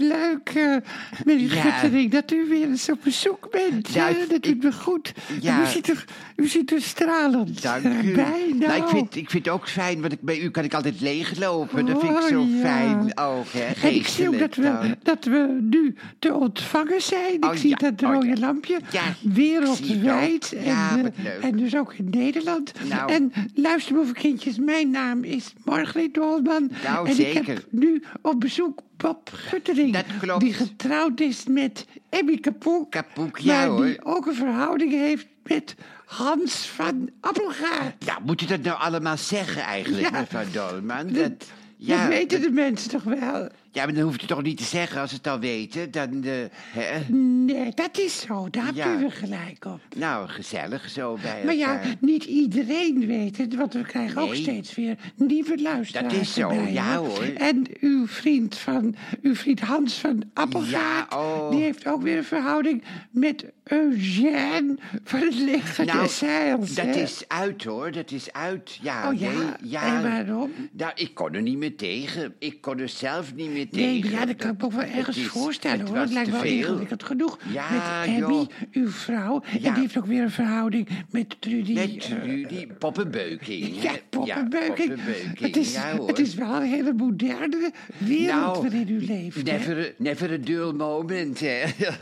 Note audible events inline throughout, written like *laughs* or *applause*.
wat leuk, eh meneer Ja. Guttering, dat u weer eens op bezoek bent. Nou, Ja, ik- dat doet me goed. Ja. U, ziet er, u ziet er stralend Dank eh, u. bij. Nou, Nou, ik, vind, ik vind het ook fijn, want ik, bij u kan ik altijd leeglopen. Dat vind ik Oh, zo ja. fijn ook, hè. En ik zie ook dat we, dan. dat we nu te ontvangen zijn. Ik Oh, zie dat Oh, rode ja. lampje. Wereldwijd. En, eh, en dus ook in Nederland. Nou. En luisterboevenkindjes, mijn naam is Margreet Dolman. Nou, en ik heb nu op bezoek Bob Guttering. Dat klopt. Die getrouwd is met Emmy Kapoek. Kapoek, ja, maar hoor. die ook een verhouding heeft met Hans van Appelgaard. Ja, moet je dat nou allemaal zeggen eigenlijk, Ja. mevrouw Dolman? Dat, Dat, ja, dat weten de mensen toch wel? Ja, maar dan hoef je het toch niet te zeggen als ze het al weten. Dan, eh, hè? Nee, dat is zo. Daar Ja. hebben we gelijk op. Nou, gezellig zo bij Maar ja, niet iedereen weet het, want we krijgen ook steeds weer nieuwe luisteraars. Dat is zo, erbij, ja, hoor. hoor. En uw vriend, van, uw vriend Hans van Appelgaard, Ja, oh. die heeft ook weer een verhouding met Eugène van het leger Nou, dat hè? is uit hoor, dat is uit. Ja, Oh ja? nee, ja. En waarom? Nou, ik kon er niet meer tegen. Ik kon er zelf niet meer Nee, tegen. ja, dat kan ik me ook wel ergens is- voorstellen het hoor. Het lijkt wel ingewikkeld genoeg. Ja, met Abby, joh. uw vrouw. En die heeft ook weer een verhouding met Trudy. Met eh, Rudy, poppenbeuking. *laughs* Ja, poppenbeuking, het, is, ja, het is wel een hele moderne wereld Nou, waarin u leeft. hè? Never, never a dull moment, hè. *laughs* Ja,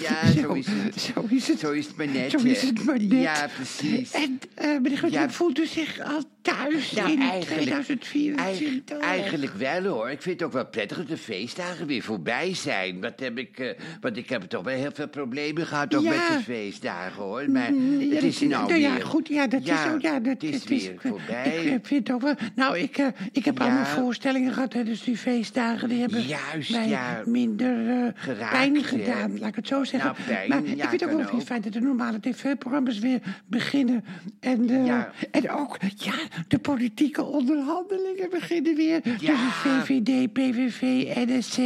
ja, *laughs* zo is het. Zo is het. Zo is het maar net, Zo is het maar net. Ja, precies. En eh meneer Guttering, Ja. voelt u zich al thuis Nou, in eigenlijk, 2024? eigen- eigenlijk wel hoor. Ik vind het ook wel prettig dat de feestdagen weer voorbij zijn. Wat heb ik, eh, want ik heb toch wel heel veel problemen gehad ook Ja. met de feestdagen hoor. Maar Mm, ja, het is nou nou ja, weer. goed, ja, dat is ook, ja, dat het is het weer ik- voorbij. Ik, vind ook wel, nou, ik, eh, ik heb Ja. allemaal voorstellingen gehad, hè, dus die feestdagen, die hebben Juist, mij ja. minder eh, Geraakt, pijn hè? gedaan, laat ik het zo zeggen. Nou, pijn, maar ja, ik vind ook wel het feit dat de normale tv-programma's weer beginnen. En, eh, en ook, ja, de politieke onderhandelingen beginnen weer tussen VVD, PVV, NSC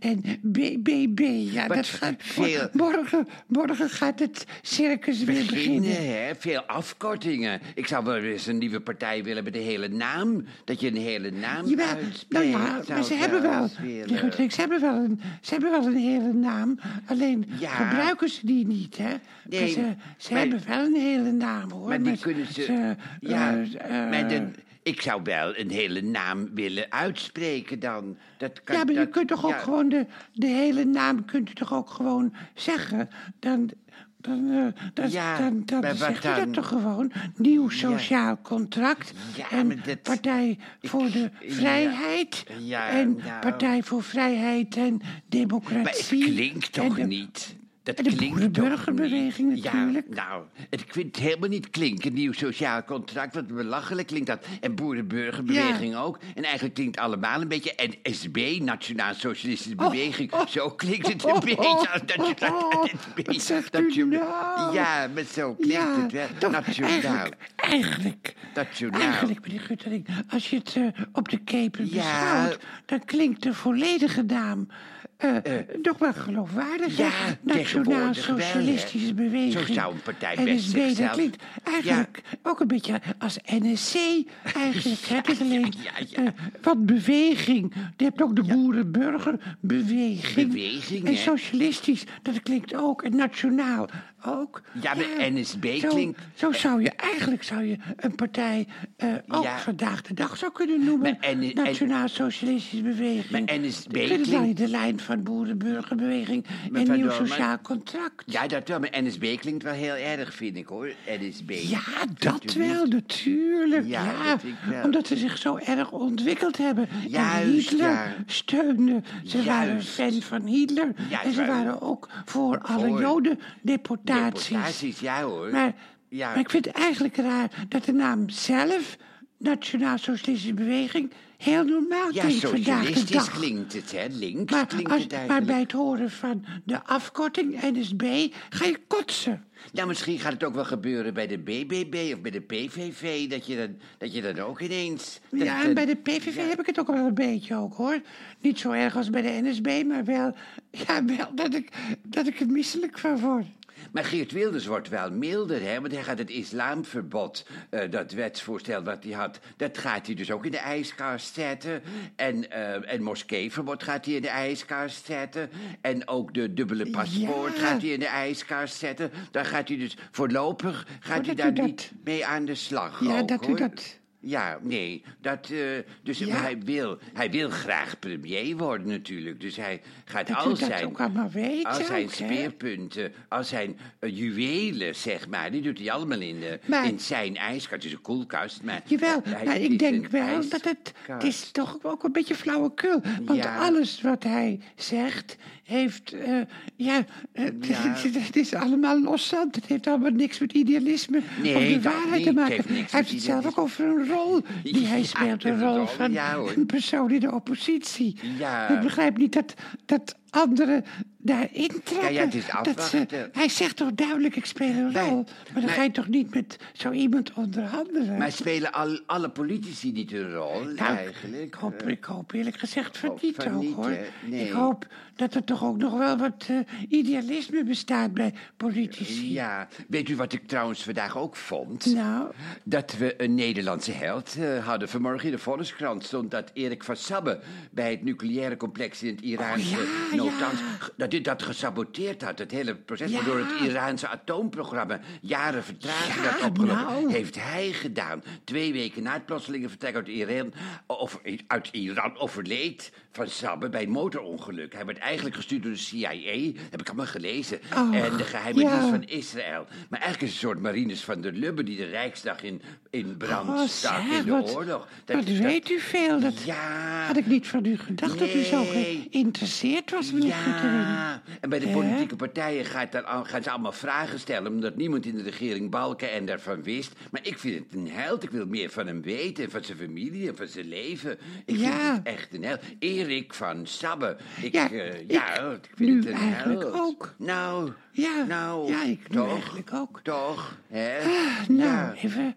en BBB. Ja, Wat dat gaat, veel- morgen, morgen gaat het circus weer beginnen. Beginnen, hè? Veel afkortingen. Ik zou wel eens een nieuwe partij willen met een hele naam. Dat je een hele naam Jawel, uitspreekt. nou ja, maar ze hebben wel, willen. ze hebben wel een, ze hebben wel een hele naam. Alleen Ja. gebruiken ze die niet, hè? maar Nee, ze, ze maar- hebben wel een hele naam, hoor. Maar die Met- kunnen ze... ze, ja, eh, eh, maar dan, ik zou wel een hele naam willen uitspreken dan. Dat kan, ja, maar je dat- kunt toch ook ja. gewoon de, de hele naam kunt u toch ook gewoon zeggen? Dan, dan, dan, Ja, dan, dan dan? dat toch gewoon? Nieuw sociaal contract Ja, en dat- Partij voor de. Vrijheid en nou. Partij voor Vrijheid en Maar het Democratie. klinkt toch de- niet? Dat de klinkt toch boerenburgerbeweging niet? natuurlijk. Ja, nou, het klinkt helemaal niet klinken, nieuw sociaal contract. Wat belachelijk klinkt dat. En boerenburgerbeweging ook. En eigenlijk klinkt allemaal een beetje... En SB, Nationaal Socialistische Beweging. oh, Zo klinkt het een oh, beetje. oh, als dat je, dat, oh, dat, dat, nou? Ja, maar zo klinkt ja, het wel. Nationaal. Eigenlijk, eigenlijk, Nationaal. eigenlijk, meneer Guttering, als je het eh, op de keper Ja. beschouwt, dan klinkt de volledige naam nog wel geloofwaardig. ja, Nationaal tegenwoordig wel, hè. Socialistische Beweging. Zo zou een partij best NSB, dat zichzelf- klinkt eigenlijk ook een beetje als NSC eigenlijk. hè? *laughs* Het alleen ja, wat beweging. Je hebt ook de boerenburgerbeweging. Beweging, En socialistisch, dat klinkt ook. En nationaal ook. Ja, maar NSB zo, klinkt- Zo zou je, eigenlijk zou je een partij eh, ook Ja. vandaag de dag zou kunnen noemen. Nationaal Socialistische Beweging. Maar NSB is dan klinkt- de lijn van boerenburgerbeweging en nieuw maar- sociaal contract. Ja, dat wel. Maar NSB klinkt wel heel erg, vind ik hoor. NSB. Ja, dat wel, natuurlijk. Ja, wel. omdat ze zich zo erg ontwikkeld hebben. en Juist, Hitler steunde. Ze waren fan van Hitler. En ze waren ook voor alle Voor jodendeportaties. Deportaties, ja hoor. Maar, Ja. maar ik vind het eigenlijk raar dat de naam zelf, Nationaal Socialistische Beweging, heel normaal ja, klinkt vandaag de socialistisch dag. klinkt het, hè. Links Maar, klinkt als, het maar eigenlijk. bij het horen van de afkorting NSB ga je kotsen. Nou, misschien gaat het ook wel gebeuren bij de BBB of bij de PVV... dat je dan, dat je dan ook ineens... dat- Ja, en bij de PVV ja. heb ik het ook wel een beetje ook, hoor. Niet zo erg als bij de NSB, maar wel, *laughs* ja, wel dat, ik, dat ik er misselijk van word. Maar Geert Wilders wordt wel milder, hè? Want hij gaat het islamverbod, eh, dat wetsvoorstel wat hij had, dat gaat hij dus ook in de ijskast zetten. En, en moskeeverbod gaat hij in de ijskast zetten. En ook de dubbele paspoort Ja. gaat hij in de ijskast zetten. Dan gaat hij dus voorlopig gaat hij dat daar u niet mee aan de slag. Ja, ook, dat u hoor. dat... Ja, nee, dat, eh, dus Ja. hij, wil, hij wil graag premier worden natuurlijk. Dus hij gaat Dat al zijn, ook allemaal weet al zijn speerpunten, al zijn eh, juwelen, zeg maar, die doet hij allemaal in, de, Maar- in zijn ijskast. Het is een koelkast, maar... Jawel, hij- maar ik denk wel dat het, het is toch ook een beetje flauwekul. Want Ja. alles wat hij zegt heeft, eh, ja, eh, *laughs* Ja. het is allemaal loszand. Het heeft allemaal niks met idealisme Nee, of de waarheid niet. te Het maken. heeft Hij heeft het zelf ook over een rol die *laughs* hij speelt. Een rol van een persoon in de oppositie. Ja. Ik begrijp niet dat, dat anderen daarin trekken. ja, het is ze- hij zegt toch duidelijk, ik speel een rol. Maar dan ga je toch niet met zo iemand onderhandelen? Maar spelen al, alle politici niet een rol, Nou, eigenlijk? Ik hoop, Eh, ik hoop eerlijk gezegd van niet van ook, niet, hoor. Nee. Ik hoop dat er toch ook nog wel wat eh, idealisme bestaat bij politici. Ja, weet u wat ik trouwens vandaag ook vond? Nou, Dat we een Nederlandse held eh, hadden. Vanmorgen in de Volkskrant stond dat Erik van Sabbe... bij het nucleaire complex in het Iraanse Oh, ja, Dat hij dat gesaboteerd had, het hele proces... Waardoor het Iraanse atoomprogramma jaren vertraging had opgelopen. nou. Heeft hij gedaan. Twee weken na het plotselinge vertrek uit Iran... Of, uit Iran overleed van Sabbe bij een motorongeluk. Hij werd eigenlijk gestuurd door de CIA, heb ik allemaal gelezen. Och, en de geheime dienst van Israël. Maar eigenlijk is het een soort Marines van der Lubbe... die de Rijksdag in, in brand oh, stak zeg, in de wat, oorlog. wat weet u veel. Dat Ja. had ik niet van u gedacht, dat u zo geïnteresseerd was, meneer. Ja, en bij de politieke partijen gaat dan, gaan ze allemaal vragen stellen... omdat niemand in de regering balken en daarvan wist. Maar ik vind het een held. Ik wil meer van hem weten, en van zijn familie en van zijn leven. Ik Ja. vind het echt een held. Erik van Sabbe. Ik, Ja, eh, ik ja, ik vind nu het een eigenlijk held. ook. Nou, Ja, nou, ja, ik toch, eigenlijk ook. Toch, hè? Nou, Ja. even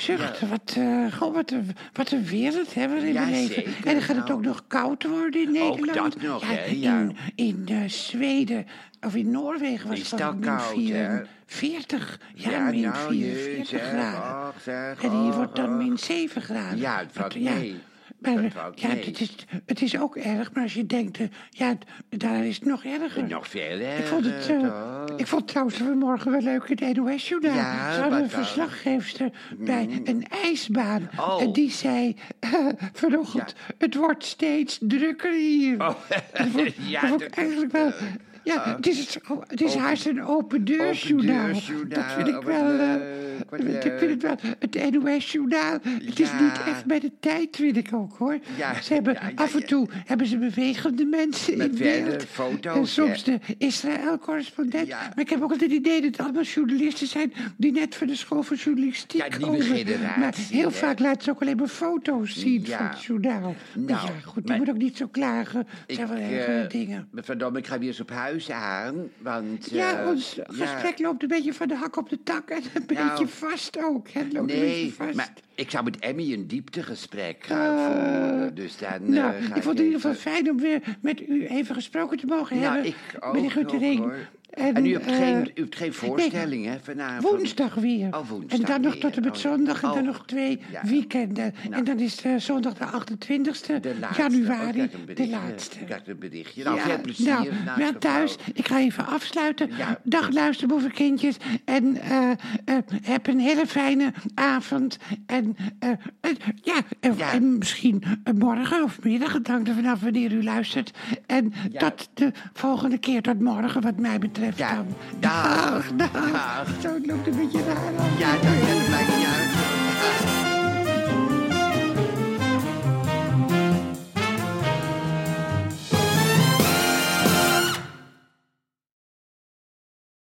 zuchten. Wat, eh, goh, wat, een, wat een wereld hebben we in Ja, leven. zeker, en dan gaat het nou. ook nog koud worden in Ook Nederland. dat nog, ja, hè, ja. In, in eh, Zweden of in Noorwegen was het het van al min koud, hè? 44. Ja, Ja, min nou, 44 jezus, graden. och, zeg, en hier och, wordt dan och. min 7 graden. Ja, het valt ja. mee. Maar, ja, het is, het is ook erg, maar als je denkt, eh, ja, daar is het nog erger. Nog veel Ik vond het, erger, eh, ik vond het trouwens vanmorgen wel leuk in het NOS-journaal. Ja, Ze hadden een verslaggeefster bij een ijsbaan. Oh. En die zei eh, *laughs* vanochtend, het wordt steeds drukker hier. Oh, Dat vond, *laughs* ja, dat vond ik eigenlijk wel... Ja, het is, het is haast een open deursjournaal. Dat vind ik wel... eh, ik vind het wel... Het NOS-journaal, het is niet echt bij de tijd, vind ik ook, hoor. Ze hebben af en toe hebben ze bewegende mensen in beeld. foto's, En soms de Israël-correspondent. Maar ik heb ook altijd het idee dat het allemaal journalisten zijn... die net van de school van journalistiek Ja, komen. Maar heel vaak laten ze ook alleen maar foto's zien van het journaal. Nou, ja, goed, je maar- moet ook niet zo klagen. Ik, zijn wel eh, erge dingen. Mevrouw Dom, ik ga weer eens op huis aan, want... Ja, eh, ons ja, gesprek loopt een beetje van de hak op de tak en een Nou, beetje vast ook. Het loopt een beetje Nee, vast. maar ik zou met Emmy een dieptegesprek gaan voeren, dus dan Nou, ga ik vond het in ieder geval fijn om weer met u even gesproken te mogen Nou, hebben. ik ook meneer En, u hebt, eh, geen, u hebt geen voorstelling, hè, vanavond? Woensdag weer. Oh, woensdag en dan nog tot en met Oh, zondag en dan oh, nog twee ja. weekenden. Nou. En dan is eh, zondag de 28e De laatste. Oh, januari de laatste. Krijg een berichtje. Nou, Ja, veel plezier. nou, wel thuis. vrouw. Ik ga even afsluiten. Ja. Dag luisterboevenkindjes. En eh, eh, heb een hele fijne avond. En eh, eh, ja, en, misschien eh, morgen of middag. Het hangt er vanaf wanneer u luistert. En tot de volgende keer. Tot morgen wat mij betreft Ja. dan. Dag. dag. Dag. Zo, het loopt een beetje raar af. Ja, dat, maakt niet uit.